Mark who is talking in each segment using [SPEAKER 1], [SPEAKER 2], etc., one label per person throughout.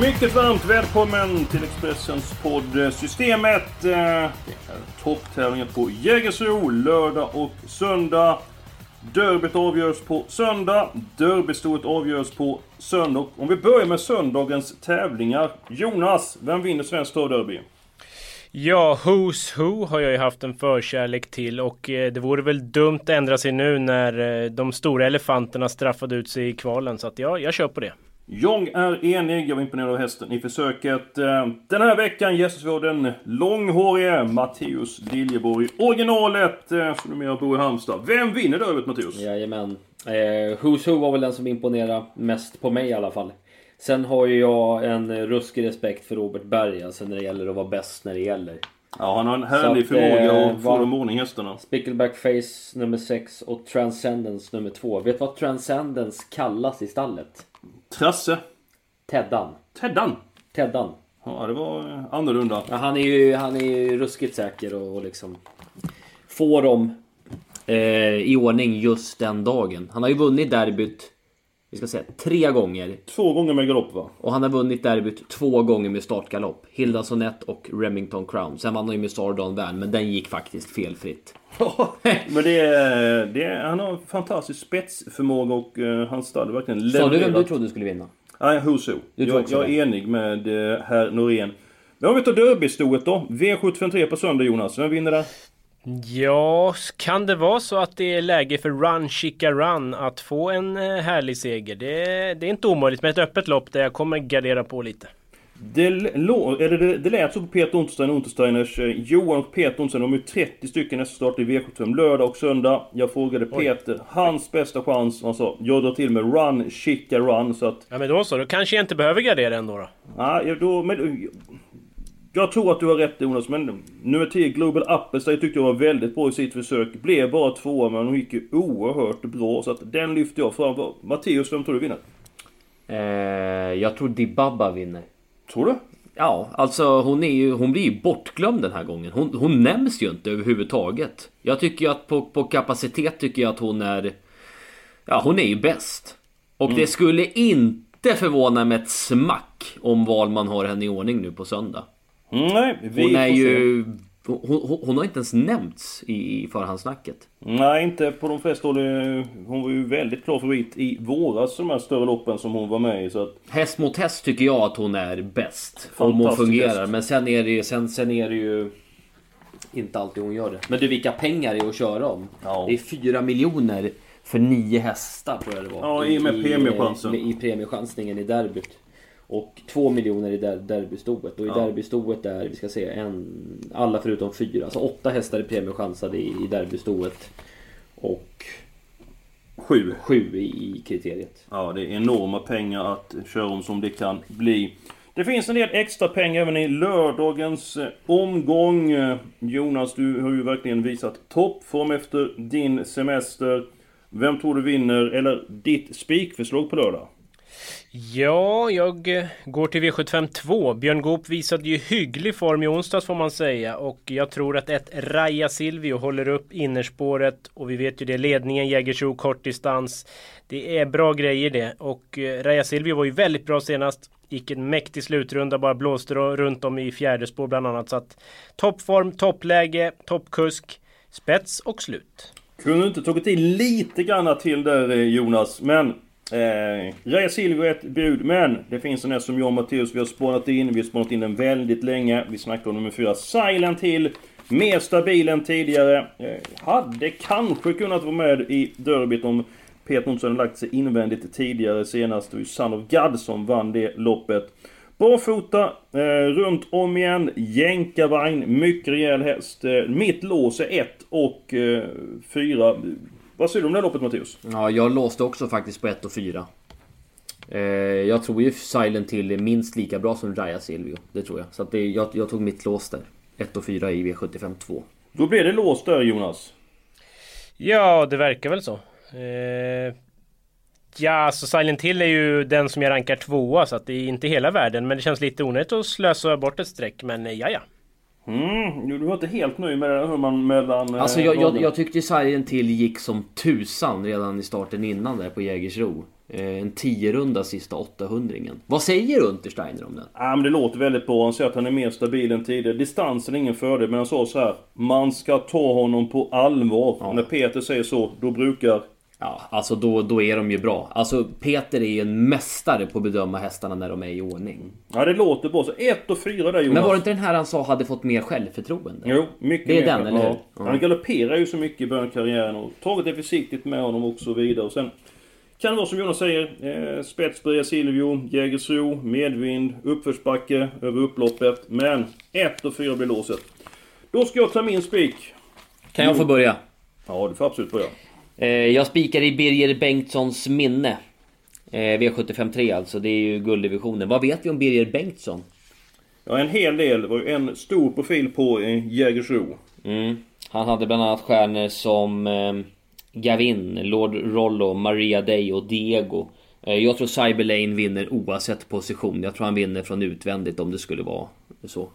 [SPEAKER 1] Mycket varmt välkommen till Expressens podd Systemet. Eh, det är topptävlingen på Jägersro lördag och söndag. Derbyt avgörs på söndag. Derbystoet avgörs på söndag. Om vi börjar med söndagens tävlingar. Jonas, vem vinner Svenskt Travderby?
[SPEAKER 2] Ja, Who's Who har jag ju haft en förkärlek till och eh, det vore väl dumt att ändra sig nu när eh, de stora elefanterna straffade ut sig i kvalen. Så att ja, jag kör på det.
[SPEAKER 1] Jong är enig, jag var imponerad av hästen i försöket. Eh, den här veckan gästas vi av den långhårige Matteus Liljeborg. Originalet, eh, som numera bor i Halmstad. Vem vinner derbyt Matteus?
[SPEAKER 3] Jajamän. Eh, Who's Who var väl den som imponerade mest på mig i alla fall. Sen har ju jag en ruskig respekt för Robert Berg, alltså när det gäller att vara bäst när det gäller.
[SPEAKER 1] Ja, han har en härlig förmåga
[SPEAKER 3] eh,
[SPEAKER 1] att få dem ordning hästarna.
[SPEAKER 3] Spickleback Face nummer 6 och Transcendence nummer 2. Vet du vad Transcendence kallas i stallet?
[SPEAKER 1] Trasse.
[SPEAKER 3] Teddan.
[SPEAKER 1] Teddan.
[SPEAKER 3] Teddan.
[SPEAKER 1] Ja, det var eh, annorlunda.
[SPEAKER 3] Ja, han är ju, han är ju ruskigt säker och, och liksom får dem eh, i ordning just den dagen. Han har ju vunnit derbyt, vi ska säga tre gånger.
[SPEAKER 1] Två gånger med galopp va?
[SPEAKER 3] Och han har vunnit derbyt två gånger med startgalopp. Hilda Sonett och Remington Crown. Sen vann han ju med Sardan Van, men den gick faktiskt felfritt.
[SPEAKER 1] Men det är, det är, han har fantastisk spetsförmåga och uh, hans stall verkligen
[SPEAKER 3] Sa du vem du
[SPEAKER 1] levererat.
[SPEAKER 3] trodde skulle vinna?
[SPEAKER 1] Nej,
[SPEAKER 3] tror
[SPEAKER 1] Jag, jag är
[SPEAKER 3] det?
[SPEAKER 1] enig med uh, herr Norén. Men om vi tar derbystoet då. V753 på söndag Jonas. Vem vinner där?
[SPEAKER 2] Ja, kan det vara så att det är läge för Run Chica Run att få en eh, härlig seger? Det, det är inte omöjligt med ett öppet lopp där jag kommer gardera på lite.
[SPEAKER 1] Det, lå- eller det, det lät så på Peter Unterstein och Untersteiners. eh, Johan och Peter Unterstein, de är ju 30 stycken nästa start i V75 lördag och söndag. Jag frågade Peter, hans bästa chans. Han sa, jag drar till med Run Chica Run. Så att,
[SPEAKER 2] Ja men då så, då kanske jag inte behöver gardera ändå då.
[SPEAKER 1] ja, då, men, jag tror att du har rätt Jonas, men nummer 10 Global Appelstein tyckte jag var väldigt bra i sitt försök. Blev bara tvåa, men hon gick ju oerhört bra. Så att den lyfter jag fram. Matteus, vem tror du vinner?
[SPEAKER 3] Eh, jag tror Dibaba vinner.
[SPEAKER 1] Tror du?
[SPEAKER 3] Ja, alltså hon, är ju, hon blir ju bortglömd den här gången. Hon, hon nämns ju inte överhuvudtaget. Jag tycker ju att på, på kapacitet tycker jag att hon är... Ja, hon är ju bäst. Och det skulle inte förvåna mig ett smack om Valman har henne i ordning nu på söndag.
[SPEAKER 1] Mm, nej, vi
[SPEAKER 3] Hon är ju... Hon, hon, har inte ens nämnts i, förhandssnacket.
[SPEAKER 1] Nej, inte på de flesta håll. Hon var ju väldigt klar favorit i våras, de här större loppen som hon var med i. Så att,
[SPEAKER 3] Häst mot häst tycker jag att hon är bäst. Om hon fungerar. Men sen är det sen, sen är det ju inte alltid hon gör det. Men du, vilka pengar det är att köra om?
[SPEAKER 1] Ja.
[SPEAKER 3] Det är 4 miljoner för nio hästar tror jag det var.
[SPEAKER 1] Ja, i och med premiechansen.
[SPEAKER 3] I, i premiechansningen i derbyt. Och 2 miljoner i der, derbystoet. Och i
[SPEAKER 1] Ja.
[SPEAKER 3] derbystoet är, vi ska se, en, alla förutom fyra. Alltså åtta hästar är premiechansade i, i derbystoet. Och
[SPEAKER 1] sju.
[SPEAKER 3] sju i, i kriteriet.
[SPEAKER 1] Ja, det är enorma pengar att köra om som det kan bli. Det finns en del extra pengar även i lördagens eh, omgång. Jonas, du har ju verkligen visat toppform efter din semester. Vem tror du vinner, eller ditt spikförslag på lördag?
[SPEAKER 2] Ja, jag eh, går till V75 2. Björn Goop visade ju hygglig form i onsdags får man säga. Och jag tror att ett Raja Silvio håller upp innerspåret. Och vi vet ju det, ledningen Jägersro kortdistans. Det är bra grejer det. Och eh, Raja Silvio var ju väldigt bra senast. Gick en mäktig slutrunda, bara blåste runt om i fjärde spår bland annat. Så att toppform, toppläge, toppkusk, spets och slut.
[SPEAKER 1] Kunde du inte tagit i lite grann till där eh, Jonas, men... Eh, Raja Silvio är ett bud, men det finns en som jag och Matteus vi har spånat in. Vi har spånat in den väldigt länge. Vi snackar om nummer fyra, Silent Hill. Mer stabil än tidigare. Eh, hade kanske kunnat vara med i derbyt om Peter Nilsson hade lagt sig invändigt tidigare senast. Det var ju Son of God som vann det loppet. Barfota, eh, runt om igen, jänkarvagn, mycket rejäl häst. Eh, mitt lås är 1 och eh, 4. Vad säger du om det här loppet Matteus?
[SPEAKER 3] Ja, jag låste också faktiskt på 1 och 4. Eh, jag tror ju Silent Hill är minst lika bra som Raya Silvio. Det tror jag. Så att det, jag, jag tog mitt lås där. 1 och 4 i V75 2.
[SPEAKER 1] Då blir det låst där Jonas.
[SPEAKER 2] Ja, det verkar väl så. Eh, ja, alltså Silent Hill är ju den som jag rankar tvåa så att det är inte hela världen. Men det känns lite onödigt att slösa bort ett streck. Men eh, ja, ja.
[SPEAKER 1] Mm, du var inte helt nöjd med hur man mellan... eh,
[SPEAKER 3] Alltså jag, jag, jag tyckte Silent Hill gick som tusan redan i starten innan där på Jägersro. Eh, en 10-runda sista 800-ringen. Vad säger Untersteiner om den?
[SPEAKER 1] Ja, men det låter väldigt bra. Han säger att han är mer stabil än tidigare. Distansen är ingen fördel, men han sa så här. Man ska ta honom på allvar.
[SPEAKER 3] Ja.
[SPEAKER 1] När Peter säger så, då brukar...
[SPEAKER 3] Ja, alltså då, då är de ju bra. Alltså Peter är ju en mästare på att bedöma hästarna när de är i ordning.
[SPEAKER 1] Ja, det låter bra. Så 1 och 4 där Jonas.
[SPEAKER 3] Men var det inte den här han sa hade fått mer självförtroende?
[SPEAKER 1] Jo, mycket
[SPEAKER 3] Det är
[SPEAKER 1] mer.
[SPEAKER 3] den, eller hur?
[SPEAKER 1] ja. Han galopperar ju så mycket i början av karriären och tagit det försiktigt med honom och så vidare. Och sen kan det vara som Jonas säger. Eh, Spetsbria Silvio, Jägersro, medvind, uppförsbacke över upploppet. Men 1 och 4 blir låset. Då ska jag ta min spik.
[SPEAKER 3] Kan jag få börja?
[SPEAKER 1] Ja, du får absolut börja.
[SPEAKER 3] Eh, jag spikar i Birger Bengtssons minne. Eh, V75 3 alltså, det är ju gulddivisionen. Vad vet vi om Birger Bengtsson?
[SPEAKER 1] Ja, en hel del. Det var ju en stor profil på eh, Jägersro.
[SPEAKER 3] Mm. Han hade bland annat stjärnor som Gavin, Lord Rollo, Maria Day och Diego. Jag tror Cyberlane vinner oavsett position. Jag tror han vinner från utvändigt om det skulle vara så.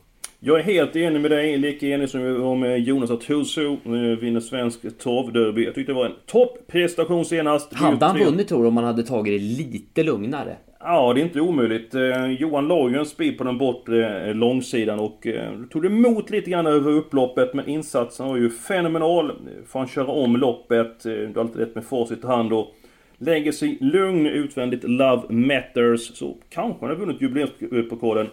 [SPEAKER 1] Jag är helt enig med dig, lika enig som jag var med Jonas att Huso eh, vinner svensk travderby. Jag tyckte det var en toppprestation senast.
[SPEAKER 3] Hade han vunnit tror du om han hade tagit det lite lugnare?
[SPEAKER 1] Ja, det är inte omöjligt. Eh, Johan la ju en speed på den bortre eh, långsidan och eh, tog emot lite grann över upploppet. Men insatsen var ju fenomenal. Får han köra om loppet. Du har alltid rätt med facit i hand och lägger sig lugn utvändigt. Love matters. Så kanske han har vunnit jubileumspokalen.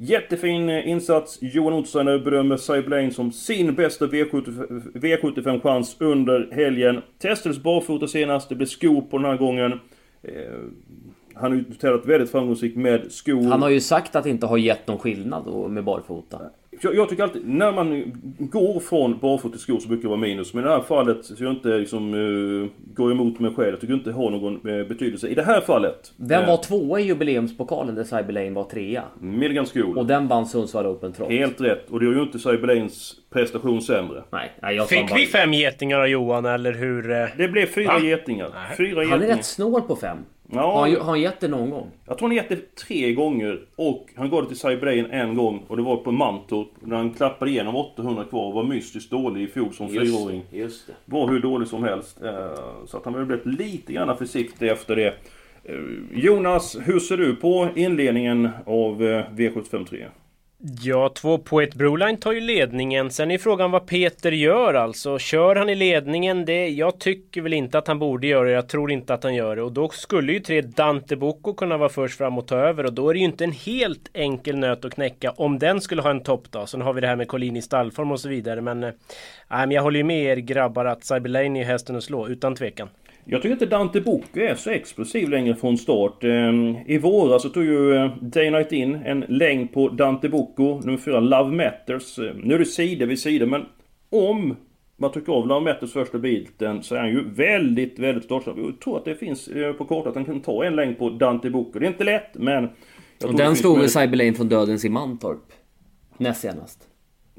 [SPEAKER 1] Jättefin eh, insats. Johan Ottosson berömmer Cyberlane som sin bästa V75-chans under helgen. Testades barfota senast. Det blev skor på den här gången. Eh, han har ju tävlat väldigt framgångsrikt med skor.
[SPEAKER 3] Han har ju sagt att det inte har gett någon skillnad med barfota.
[SPEAKER 1] Jag, jag tycker alltid, när man går från barfota till skor så brukar det vara minus. Men i det här fallet så jag inte liksom uh, går emot mig själv. Jag tycker inte det har någon eh, betydelse. I det här fallet.
[SPEAKER 3] Vem
[SPEAKER 1] eh,
[SPEAKER 3] var tvåa i jubileumspokalen där Cyberlane var trea?
[SPEAKER 1] Milligan School.
[SPEAKER 3] Och den vann Sundsvall Open Trot.
[SPEAKER 1] Helt rätt. Och det gör ju inte Cyberlanes prestation sämre.
[SPEAKER 3] Nej, nej jag
[SPEAKER 2] Fick
[SPEAKER 3] bara...
[SPEAKER 2] vi fem getingar av Johan eller hur? eh?
[SPEAKER 1] Det blev fyra
[SPEAKER 2] Va?
[SPEAKER 1] getingar. Fyra
[SPEAKER 3] Han är
[SPEAKER 1] getingar.
[SPEAKER 3] rätt snål på fem. Har,
[SPEAKER 1] Ja,
[SPEAKER 3] han, ju- har han gett det någon gång?
[SPEAKER 1] jag tror han gett det tre gånger. Och han gav det till Cyberlane en gång. Och det var på Mantorp. När han klappade igenom 800 kvar och var mystiskt dålig i fjol som fyraåring.
[SPEAKER 3] just det.
[SPEAKER 1] var hur dålig som helst. Eh, Så att han har blivit lite grann försiktig efter det. Eh, Jonas, hur ser du på inledningen av eh, V753?
[SPEAKER 2] Ja, två Poet Broline tar ju ledningen. Sen är frågan vad Peter gör alltså. Kör han i ledningen? Det, jag tycker väl inte att han borde göra det. Jag tror inte att han gör det. Och då skulle ju tre Dante Bocco kunna vara först fram och ta över. Och då är det ju inte en helt enkel nöt att knäcka om den skulle ha en toppdag. Sen har vi det här med Collini stallform och så vidare. Men, äh, men jag håller ju med er grabbar att Cyberlane är hästen att slå, utan tvekan.
[SPEAKER 1] Jag tycker inte Dante Bocco är så explosiv längre från start. Eh, I våras så tog ju eh, Day Night In en längd på Dante Bocco. Nummer fyra, Love Matters. Eh, Nu är det sida vid sida men om man tycker av Love Matters första biten så är han ju väldigt, väldigt startsnabb. Jag tror att det finns eh, på kartan att han kan ta en längd på Dante Bocco. Det är inte lätt men...
[SPEAKER 3] Och den slog väl Cyberlane från Dödens i Mantorp? Näst senast.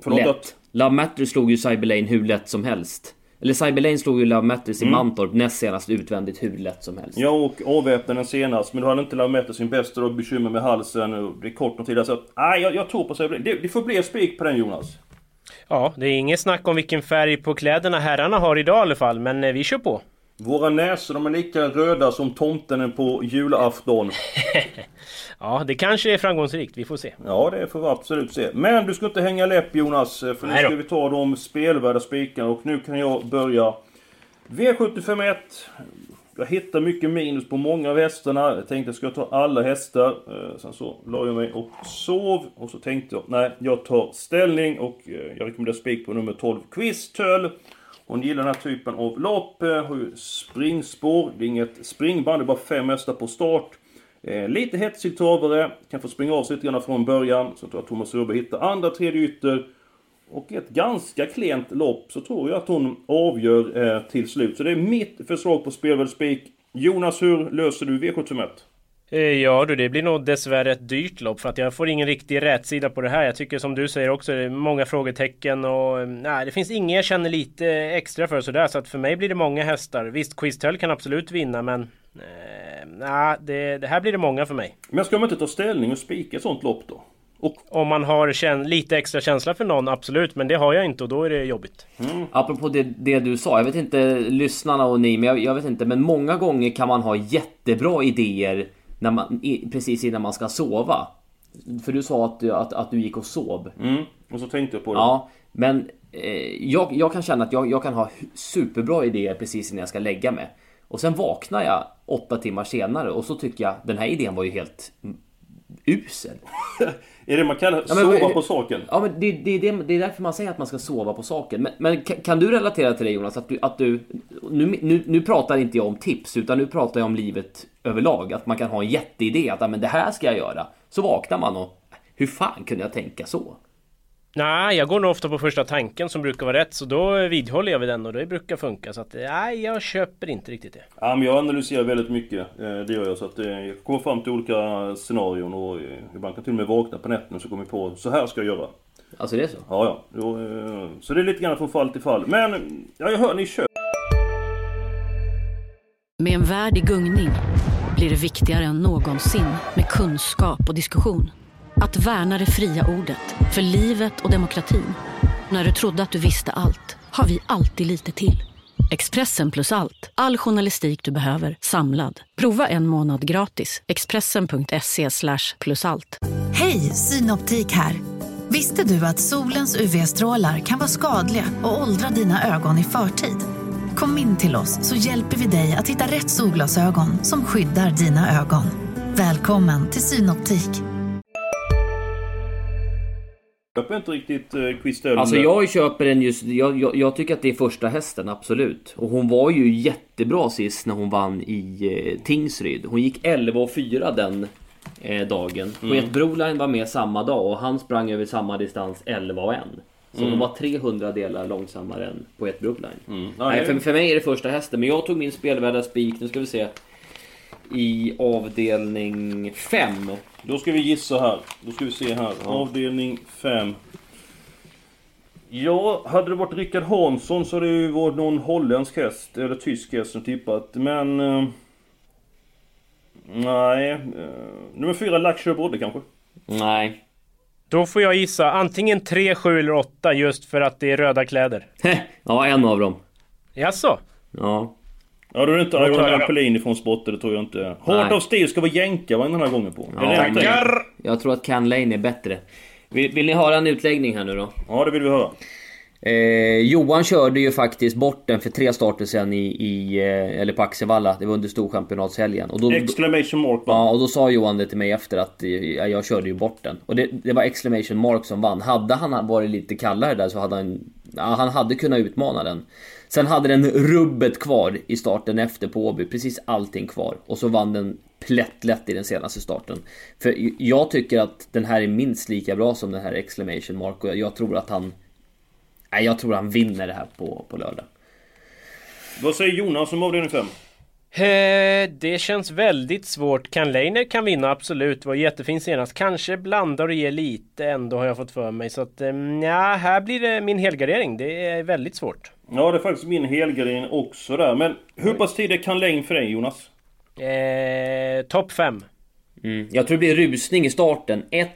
[SPEAKER 1] Förlåt
[SPEAKER 3] lätt. Love Matter slog ju Cyberlane hur lätt som helst. Eller Cyberlane slog ju Love Matters i Mantorp näst senast utvändigt hur lätt som helst.
[SPEAKER 1] Ja, och avväpnade den senast. Men då hade inte Lamette sin bästa då, bekymmer med halsen. och Det är kort om tid. Så att, nej, jag, jag tror på sig. Det, det får bli spik på den Jonas.
[SPEAKER 2] Ja, det är inget snack om vilken färg på kläderna herrarna har idag i alla fall. Men eh, vi kör på.
[SPEAKER 1] Våra näsor de är lika röda som tomten på julafton.
[SPEAKER 2] Ja, det kanske är framgångsrikt. Vi får se.
[SPEAKER 1] Ja, det får vi absolut se. Men du ska inte hänga läpp Jonas. För nu ska vi ta de spelvärda spikarna. Och nu kan jag börja. V751. Jag hittar mycket minus på många av hästarna. Jag tänkte ska jag ta alla hästar. Eh, Sen så la jag mig och sov. Och så tänkte jag, nej, jag tar ställning. Och eh, jag rekommenderar spik på nummer 12, Quiztöl. Hon gillar den här typen av lopp. Eh, har ju springspår. Det är inget springband, det är bara fem hästar på start. Eh, lite hetsig travare. Kan få springa av sig lite grann från början. Så jag tror jag Thomas Rubbe hittar andra, tredje ytter. och ett ganska klent lopp så tror jag att hon avgör eh, till slut. Så det är mitt förslag på Spelvärldsspik. Jonas, hur löser du V751?
[SPEAKER 2] Eh, ja du, det blir nog dessvärre ett dyrt lopp för att jag får ingen riktig rätsida på det här. Jag tycker som du säger också, det är många frågetecken och nej, det finns inget jag känner lite extra för sådär. Så att för mig blir det många hästar. Visst, Quiztel kan absolut vinna men eh, nej, det, det här blir det många för mig.
[SPEAKER 1] Men ska man inte ta ställning och spika ett sånt lopp då?
[SPEAKER 2] Och... Om man har lite extra känsla för någon, absolut. Men det har jag inte och då är det jobbigt.
[SPEAKER 3] Mm. Apropå det, det, du sa, jag vet inte lyssnarna och ni, men jag, jag, vet inte. Men många gånger kan man ha jättebra idéer när man, precis innan man ska sova. För du sa att, att, att du gick och sov.
[SPEAKER 1] Mm. Och så tänkte jag på det.
[SPEAKER 3] Ja, men eh, jag, jag kan känna att jag, jag kan ha superbra idéer precis innan jag ska lägga mig. Och sen vaknar jag åtta timmar senare och så tycker jag den här idén var ju helt usel.
[SPEAKER 1] är det man kallar ja, sova men, på saken?
[SPEAKER 3] Ja, men det, det, det, det är därför man säger att man ska sova på saken. Men, men kan, kan, du relatera till det Jonas? Att du, att du, nu, nu, nu pratar inte jag om tips, utan nu pratar jag om livet överlag. Att man kan ha en jätteidé att men det här ska jag göra. Så vaknar man och hur fan kunde jag tänka så?
[SPEAKER 2] Nej, jag går nog ofta på första tanken som brukar vara rätt så då vidhåller jag vid den och det brukar funka så att nej, jag köper inte riktigt det.
[SPEAKER 1] Ja, men jag analyserar väldigt mycket, eh, det gör jag så att eh, jag kommer fram till olika scenarion och eh, ibland kan till och med vakna på nätterna och så kommer jag på så här ska jag göra.
[SPEAKER 3] Alltså det är så?
[SPEAKER 1] Ja, ja. Så det är lite grann från fall till fall. Men, ja jag hör ni kör.
[SPEAKER 4] Med en värld i gungning blir det viktigare än någonsin med kunskap och diskussion. Att värna det fria ordet, för livet och demokratin. När du trodde att du visste allt, har vi alltid lite till. Expressen plus allt. All journalistik du behöver, samlad. Prova en månad gratis. Expressen.se plus allt.
[SPEAKER 5] Hej, Synoptik här. Visste du att solens UV-strålar kan vara skadliga och åldra dina ögon i förtid? Kom in till oss så hjälper vi dig att hitta rätt solglasögon som skyddar dina ögon. Välkommen till Synoptik
[SPEAKER 1] köper inte riktigt eh, Quistel.
[SPEAKER 3] Alltså jag köper den just, jag, jag, jag, tycker att det är första hästen, absolut. Och hon var ju jättebra sist när hon vann i eh, Tingsryd. Hon gick 11 och 4 den eh, dagen. Mm. Poet Broline var med samma dag och han sprang över samma distans 11 och 1. Så mm. de var 300 delar långsammare än Poet Broline. Mm. Nej, för, för mig är det första hästen, men jag tog min spelvärda spik, nu ska vi se. I avdelning 5
[SPEAKER 1] då ska vi gissa här. Då ska vi se här. Avdelning 5. Ja, hade det varit Rickard Hansson så hade det ju varit någon holländsk häst, eller tysk häst som tippat. Men... Eh, nej. Eh, nummer 4, Laxö Brodde kanske?
[SPEAKER 3] Nej.
[SPEAKER 2] Då får jag gissa antingen 3, 7 eller 8 just för att det är röda kläder.
[SPEAKER 3] ja, en av dem.
[SPEAKER 2] Jaså?
[SPEAKER 3] Ja.
[SPEAKER 1] Ja då är det inte Iron Pelini från Spotter, det tror jag inte. Heart of Steel ska vara jänka var den här gången på.
[SPEAKER 3] Ja, tackar! Jag tror att Can Lane är bättre. Vill, vill, ni höra en utläggning här nu då?
[SPEAKER 1] Ja det vill vi höra.
[SPEAKER 3] Eh, Johan körde ju faktiskt bort den för tre starter sen i, i eh, eller på Axevalla. Det var under storchampionatshelgen.
[SPEAKER 1] Och då, exclamation mark?
[SPEAKER 3] Ja, och då sa Johan det till mig efter att eh, jag körde ju bort den. Och det, det, var exclamation mark som vann. Hade han varit lite kallare där så hade han... Ja, han hade kunnat utmana den. Sen hade den rubbet kvar i starten efter på Åby, precis allting kvar. Och så vann den plättlätt i den senaste starten. För jag tycker att den här är minst lika bra som den här exclamation mark och jag tror att han... Nej, jag tror han vinner det här på, på lördag.
[SPEAKER 1] Vad säger Jonas om avdelning 5?
[SPEAKER 2] Eh, det känns väldigt svårt. Kan Leiner kan vinna absolut. Var jättefin senast. Kanske blandar och ger lite ändå har jag fått för mig. Så att eh, ja, här blir det min helgardering. Det är väldigt svårt.
[SPEAKER 1] Ja, det är faktiskt min helgardering också där. Men hur pass tidigt kan Lane för dig Jonas?
[SPEAKER 2] Eh, Topp 5.
[SPEAKER 3] Mm. Jag tror det blir rusning i starten. 1,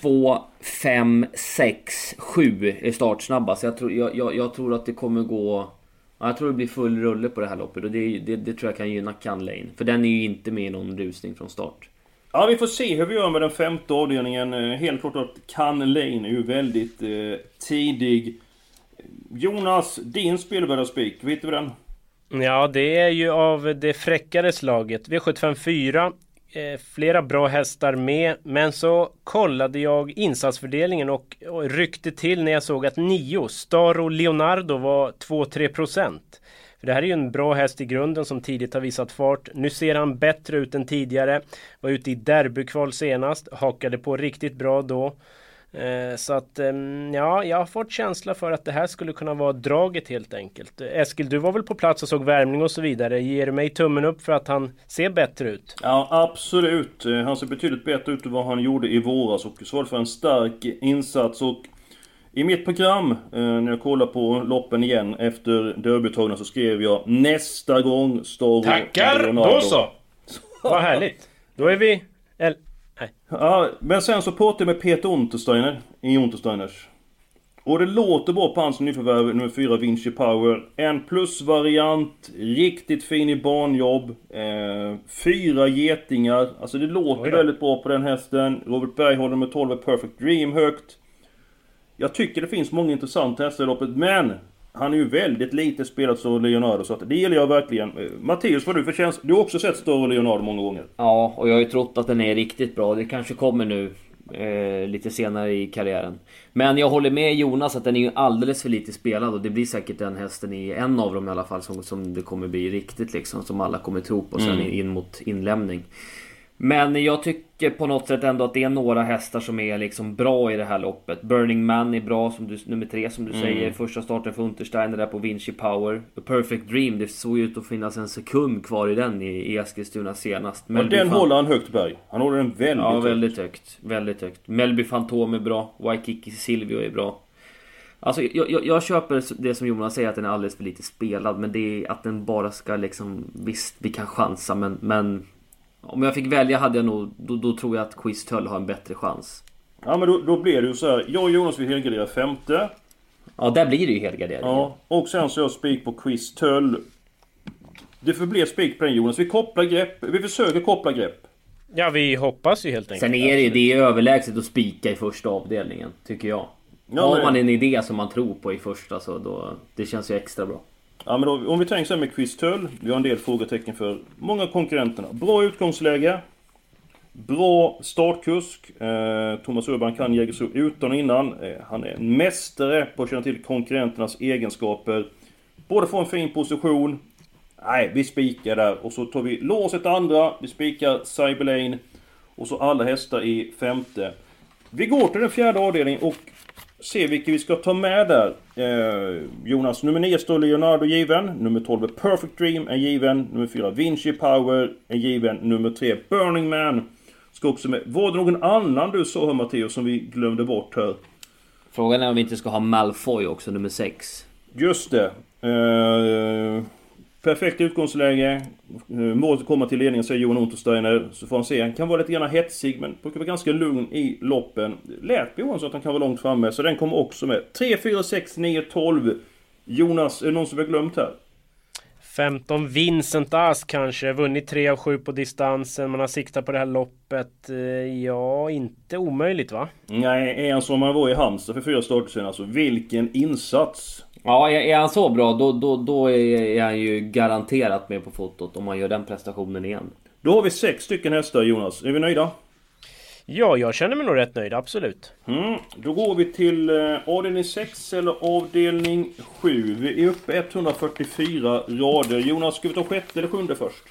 [SPEAKER 3] 2, 5, 6, 7 är startsnabbast. Jag tror, jag, jag, jag tror att det kommer gå... jag tror det blir full rulle på det här loppet och det, det, det tror jag kan gynna Can Lane. För den är ju inte med i någon rusning från start.
[SPEAKER 1] Ja, vi får se hur vi gör med den femte avdelningen. Eh, helt klart att Can Lane är ju väldigt eh, tidig. Jonas, din spelvärda spik, vet du den?
[SPEAKER 2] Ja, det är ju av det fräckare slaget. V754. Eh, flera bra hästar med. Men så kollade jag insatsfördelningen och, och ryckte till när jag såg att nio, Staro Leonardo var 2-3 procent. För det här är ju en bra häst i grunden som tidigt har visat fart. Nu ser han bättre ut än tidigare. Var ute i derbykval senast, hakade på riktigt bra då. Eh, så att eh, ja, jag har fått känsla för att det här skulle kunna vara draget helt enkelt. Eskil, du var väl på plats och såg värmning och så vidare. Ger du mig tummen upp för att han ser bättre ut?
[SPEAKER 1] Ja, absolut. Eh, han ser betydligt bättre ut än vad han gjorde i våras och svarade för en stark insats. Och i mitt program, när jag kollar på loppen igen efter derbytagna så skrev jag nästa gång står
[SPEAKER 2] Tackar! Leonardo. Då så! Vad härligt! Då är vi...
[SPEAKER 1] Nej. Ja, men sen så pratade jag med Peter Untersteiner i Untersteiners. Och det låter bra på hans nyförvärv nummer 4 Vinci Power. En plusvariant, riktigt fin i banjobb. Eh, fyra getingar. Alltså det låter väldigt bra på den hästen. Robert Berg håller med 12 Perfect Dream högt. Jag tycker det finns många intressanta hästar i loppet, men han är ju väldigt lite spelad som Leonardo, så att det gillar jag verkligen. Eh, Mattias, vad du för känsla? Du har också sett Större Leonardo många gånger.
[SPEAKER 3] Ja, och jag har ju trott att den är riktigt bra. Det kanske kommer nu eh, lite senare i karriären. Men jag håller med Jonas att den är ju alldeles för lite spelad och det blir säkert den hästen i en av dem i alla fall som, som det kommer bli riktigt liksom. Som alla kommer tro på sen mm. in mot inlämning. Men jag tycker på något sätt ändå att det är några hästar som är liksom bra i det här loppet. Burning Man är bra, som du, nummer tre som du mm. säger. Första starten för Untersteiner där på Vinci Power. A Perfect Dream, det såg ut att finnas en sekund kvar i den i, Eskilstuna senast.
[SPEAKER 1] Men den håller han högt Berg. Han håller den väldigt
[SPEAKER 3] ja, högt. Ja, väldigt högt. Väldigt högt. Melby Fantom är bra. Waikiki Silvio är bra. Alltså jag, jag, jag, köper det som Jonas säger att den är alldeles för lite spelad. Men det är att den bara ska liksom... Visst, vi kan chansa men... men om jag fick välja hade jag nog... Då, då tror jag att Quiz Tull har en bättre chans.
[SPEAKER 1] Ja men då, då blir det ju så här. Jag och Jonas vill helgardera femte.
[SPEAKER 3] Ja där blir det ju helgardering.
[SPEAKER 1] Ja. Och sen så jag spik på Quiz Tull. Det förblir spik på den Jonas. Vi kopplar grepp. Vi försöker koppla grepp.
[SPEAKER 2] Ja vi hoppas ju helt enkelt.
[SPEAKER 3] Sen är det, det är överlägset att spika i första avdelningen. Tycker jag. Ja, Har man en idé som man tror på i första så då... Det känns ju extra bra.
[SPEAKER 1] Ja men då, om vi tänker så här med Quiz Tull. Vi har en del frågetecken för många konkurrenterna. Bra utgångsläge. Bra startkusk. Eh, Thomas Urban kan Jägersro utan och innan. Eh, han är en mästare på att känna till konkurrenternas egenskaper. Både få en fin position. Nej, vi spikar där. Och så tar vi låset andra. Vi spikar Cyberlane. Och så alla hästar i femte. Vi går till den fjärde avdelningen och se vilka vi ska ta med där. Eh, Jonas, nummer 9 står Leonardo given. Nummer 12 Perfect Dream är given. Nummer 4 Vinci Power är given. Nummer 3 Burning Man ska också med. Var det någon annan du sa här Matteo som vi glömde bort här?
[SPEAKER 3] Frågan är om vi inte ska ha Malfoy också, nummer 6.
[SPEAKER 1] Just det. Eh, Perfekt utgångsläge. Eh, målet komma till ledningen säger Johan Untersteiner. Så får han se. Han kan vara lite grann hetsig men brukar vara ganska lugn i loppen. Lät på Johan så att han kan vara långt framme. Så den kommer också med. 3, 4, 6, 9, 12. Jonas, är det någon som vi har glömt här?
[SPEAKER 2] 15 Vincent Ask kanske, vunnit 3 av 7 på distansen, man har siktat på det här loppet. Eh, ja, inte omöjligt va?
[SPEAKER 1] Nej, är han som han var i Halmstad för fyra starter sedan alltså. Vilken insats!
[SPEAKER 3] Ja, är han så bra då, då, då är han ju garanterat med på fotot om man gör den prestationen igen.
[SPEAKER 1] Då har vi sex stycken hästar Jonas. Är vi nöjda?
[SPEAKER 2] Ja, jag känner mig nog rätt nöjd, absolut.
[SPEAKER 1] Mm, då går vi till eh, avdelning 6 eller avdelning 7. Vi är uppe 144 rader. Jonas, ska vi ta sjätte eller sjunde först?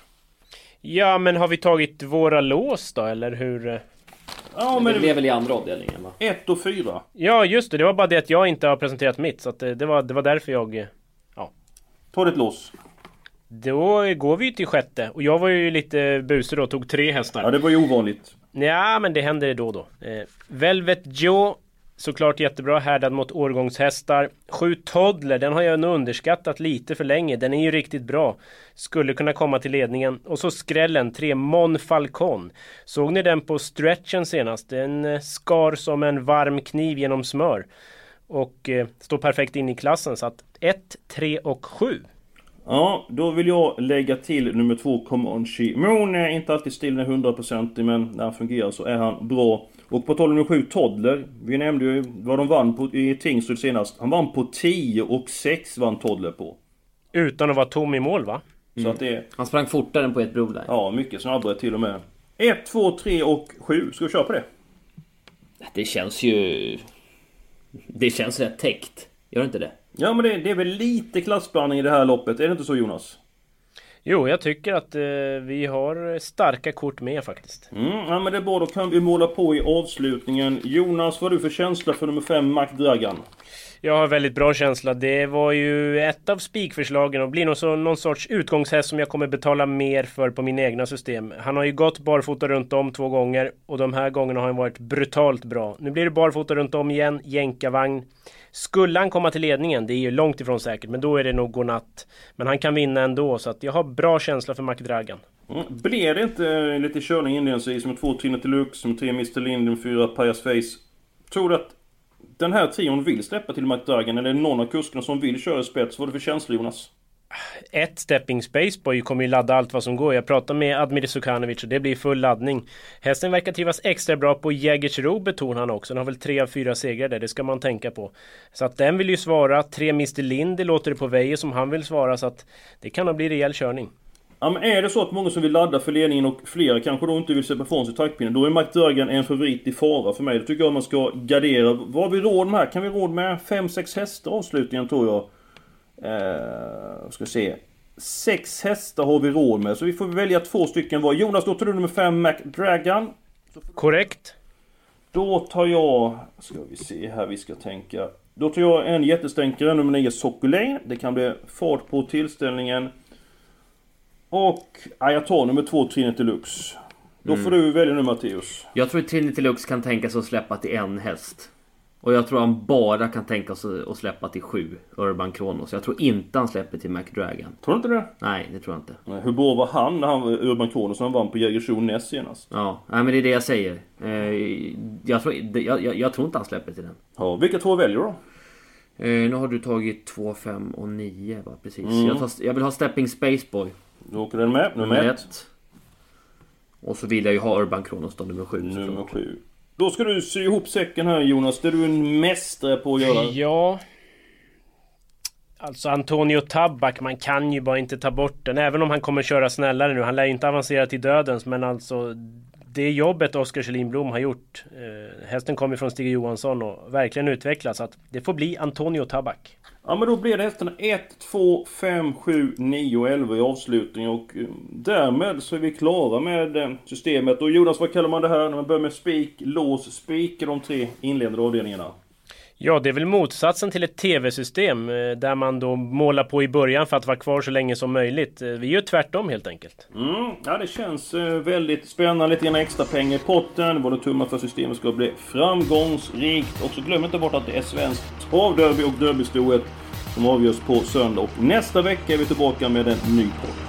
[SPEAKER 2] Ja, men har vi tagit våra lås då, eller hur?
[SPEAKER 3] Ja, men... Det är väl i andra avdelningen va?
[SPEAKER 1] 1 och 4.
[SPEAKER 2] Ja, just det. Det var bara det att jag inte har presenterat mitt. Så att det, det, var, det var därför jag... Ja.
[SPEAKER 1] Ta ditt lås.
[SPEAKER 2] Då går vi till sjätte. Och jag var ju lite busig då och tog tre hästar.
[SPEAKER 1] Ja, det var ju ovanligt.
[SPEAKER 2] Ja, men det händer då och då. Eh, Velvet Joe Såklart jättebra härdad mot årgångshästar. 7 Toddler, den har jag nog underskattat lite för länge. Den är ju riktigt bra. Skulle kunna komma till ledningen. Och så skrällen, 3 Mon Falcon. Såg ni den på stretchen senast? Den eh, skar som en varm kniv genom smör. Och eh, står perfekt in i klassen. Så att 1, 3 och 7.
[SPEAKER 1] Ja, då vill jag lägga till nummer 2 Comanche Moon. Är inte alltid still 100% men när han fungerar så är han bra. Och på tal om 7 Toddler. Vi nämnde ju vad de vann på, i Tingsryd senast. Han vann på 10 och 6 vann Toddler på.
[SPEAKER 2] Utan att vara tom i mål va?
[SPEAKER 3] Mm. Så att det... Han sprang fortare än på ett blod där.
[SPEAKER 1] Ja, mycket snabbare till och med. 1, 2, 3 och 7. Ska vi köra på det?
[SPEAKER 3] Det känns ju... Det känns rätt täckt. Gör det inte det?
[SPEAKER 1] Ja men det, det är väl lite klassblandning i det här loppet, är det inte så Jonas?
[SPEAKER 2] Jo, jag tycker att eh, vi har starka kort med faktiskt.
[SPEAKER 1] Mm, ja men det är bra, då kan vi måla på i avslutningen. Jonas, vad har du för känsla för nummer 5, Mac Dragan?
[SPEAKER 2] Jag har väldigt bra känsla. Det var ju ett av spikförslagen och blir nog så, någon sorts utgångshäst som jag kommer betala mer för på mina egna system. Han har ju gått barfota runt om två gånger och de här gångerna har han varit brutalt bra. Nu blir det barfota runt om igen, jänkarvagn. Skulle han komma till ledningen, det är ju långt ifrån säkert, men då är det nog godnatt. Men han kan vinna ändå, så att jag har bra känsla för McDragan.
[SPEAKER 1] Mm. Blev det inte lite körning inledningsvis med två Trinity Lux, med tre Mr Linden, fyra Pajas Face? Tror du att den här trion vill släppa till McDragan, eller är det någon av kuskarna som vill köra spets? Vad är det för känsla Jonas?
[SPEAKER 2] ett Stepping Spaceboy kommer ju ladda allt vad som går. Jag pratade med Admir Sukanovic och det blir full laddning. Hästen verkar trivas extra bra på Jägersro betonar han också. Den har väl tre av fyra segrar där, det ska man tänka på. Så att den vill ju svara. Tre Mr Lind, det låter det på Veje som han vill svara så att det kan nog bli rejäl körning.
[SPEAKER 1] Ja men är det så att många som vill ladda för ledningen och flera kanske då inte vill släppa ifrån sig taktpinnen. Då är McDurgan en favorit i fara för mig. Då tycker jag man ska gardera. Vad har vi råd med här? Kan vi råd med 5-6 hästar avslutningen tror jag? Eh, ska se. Sex hästar har vi råd med, så vi får välja två stycken var. Jonas, då tar du nummer 5 McDragon.
[SPEAKER 2] Korrekt.
[SPEAKER 1] Då tar jag... Ska vi se här vi ska tänka. Då tar jag en jättestänkare, nummer 9 Sokolane. Det kan bli fart på tillställningen. Och... Ja, jag tar nummer 2 Trinity Lux. Då får
[SPEAKER 3] Mm.
[SPEAKER 1] du välja nu Matteus.
[SPEAKER 3] Jag tror att Trinity Lux kan tänka sig att släppa till en häst. Och jag tror han bara kan tänka sig att släppa till sju Urban Kronos. Jag tror inte han släpper till McDragon.
[SPEAKER 1] Tror du inte det?
[SPEAKER 3] Nej, det tror jag inte.
[SPEAKER 1] Nej, Hur bra var han när han Urban Kronos när han vann på Jägersro näst senast?
[SPEAKER 3] Ja, nej, men det är det jag säger. Eh, jag, tror, jag, jag, jag tror inte han släpper till den.
[SPEAKER 1] Ja, vilka två väljer du då?
[SPEAKER 3] Eh, nu har du tagit 2, 5 och 9 va? Precis.
[SPEAKER 1] Mm.
[SPEAKER 3] Jag, tar, jag vill ha Stepping Spaceboy.
[SPEAKER 1] Då åker den med. Nummer
[SPEAKER 3] Nummer
[SPEAKER 1] ett.
[SPEAKER 3] ett. Och så vill jag ju ha Urban Kronos då, nummer 7.
[SPEAKER 1] Nummer 7. Då ska du sy ihop säcken här Jonas. Det är du en mästare på att göra.
[SPEAKER 2] Ja. Alltså Antonio Tabak, man kan ju bara inte ta bort den. Även om han kommer köra snällare nu. Han lär ju inte avancera till dödens, men alltså... Det jobbet Oskar Kjellin Blom har gjort. Eh, hästen kommer från Stig Johansson och verkligen utvecklats. Så att det får bli Antonio Tabak.
[SPEAKER 1] Ja men då blir det hästarna 1, 2, 5, 7, 9 och 11 i avslutning och eh, därmed så är vi klara med eh, systemet. Och Jonas, vad kallar man det här när man börjar med spik, lås, spik i de tre inledande avdelningarna?
[SPEAKER 2] Ja, det är väl motsatsen till ett TV-system eh, där man då målar på i början för att vara kvar så länge som möjligt. Vi gör tvärtom helt enkelt.
[SPEAKER 1] Mm, ja det känns väldigt spännande. Lite grann extra pengar i potten. Både tummar för systemet ska bli framgångsrikt. Och så glöm inte bort att det är svenskt travderby och derbystoet som avgörs på söndag. Och nästa vecka är vi tillbaka med en ny podd.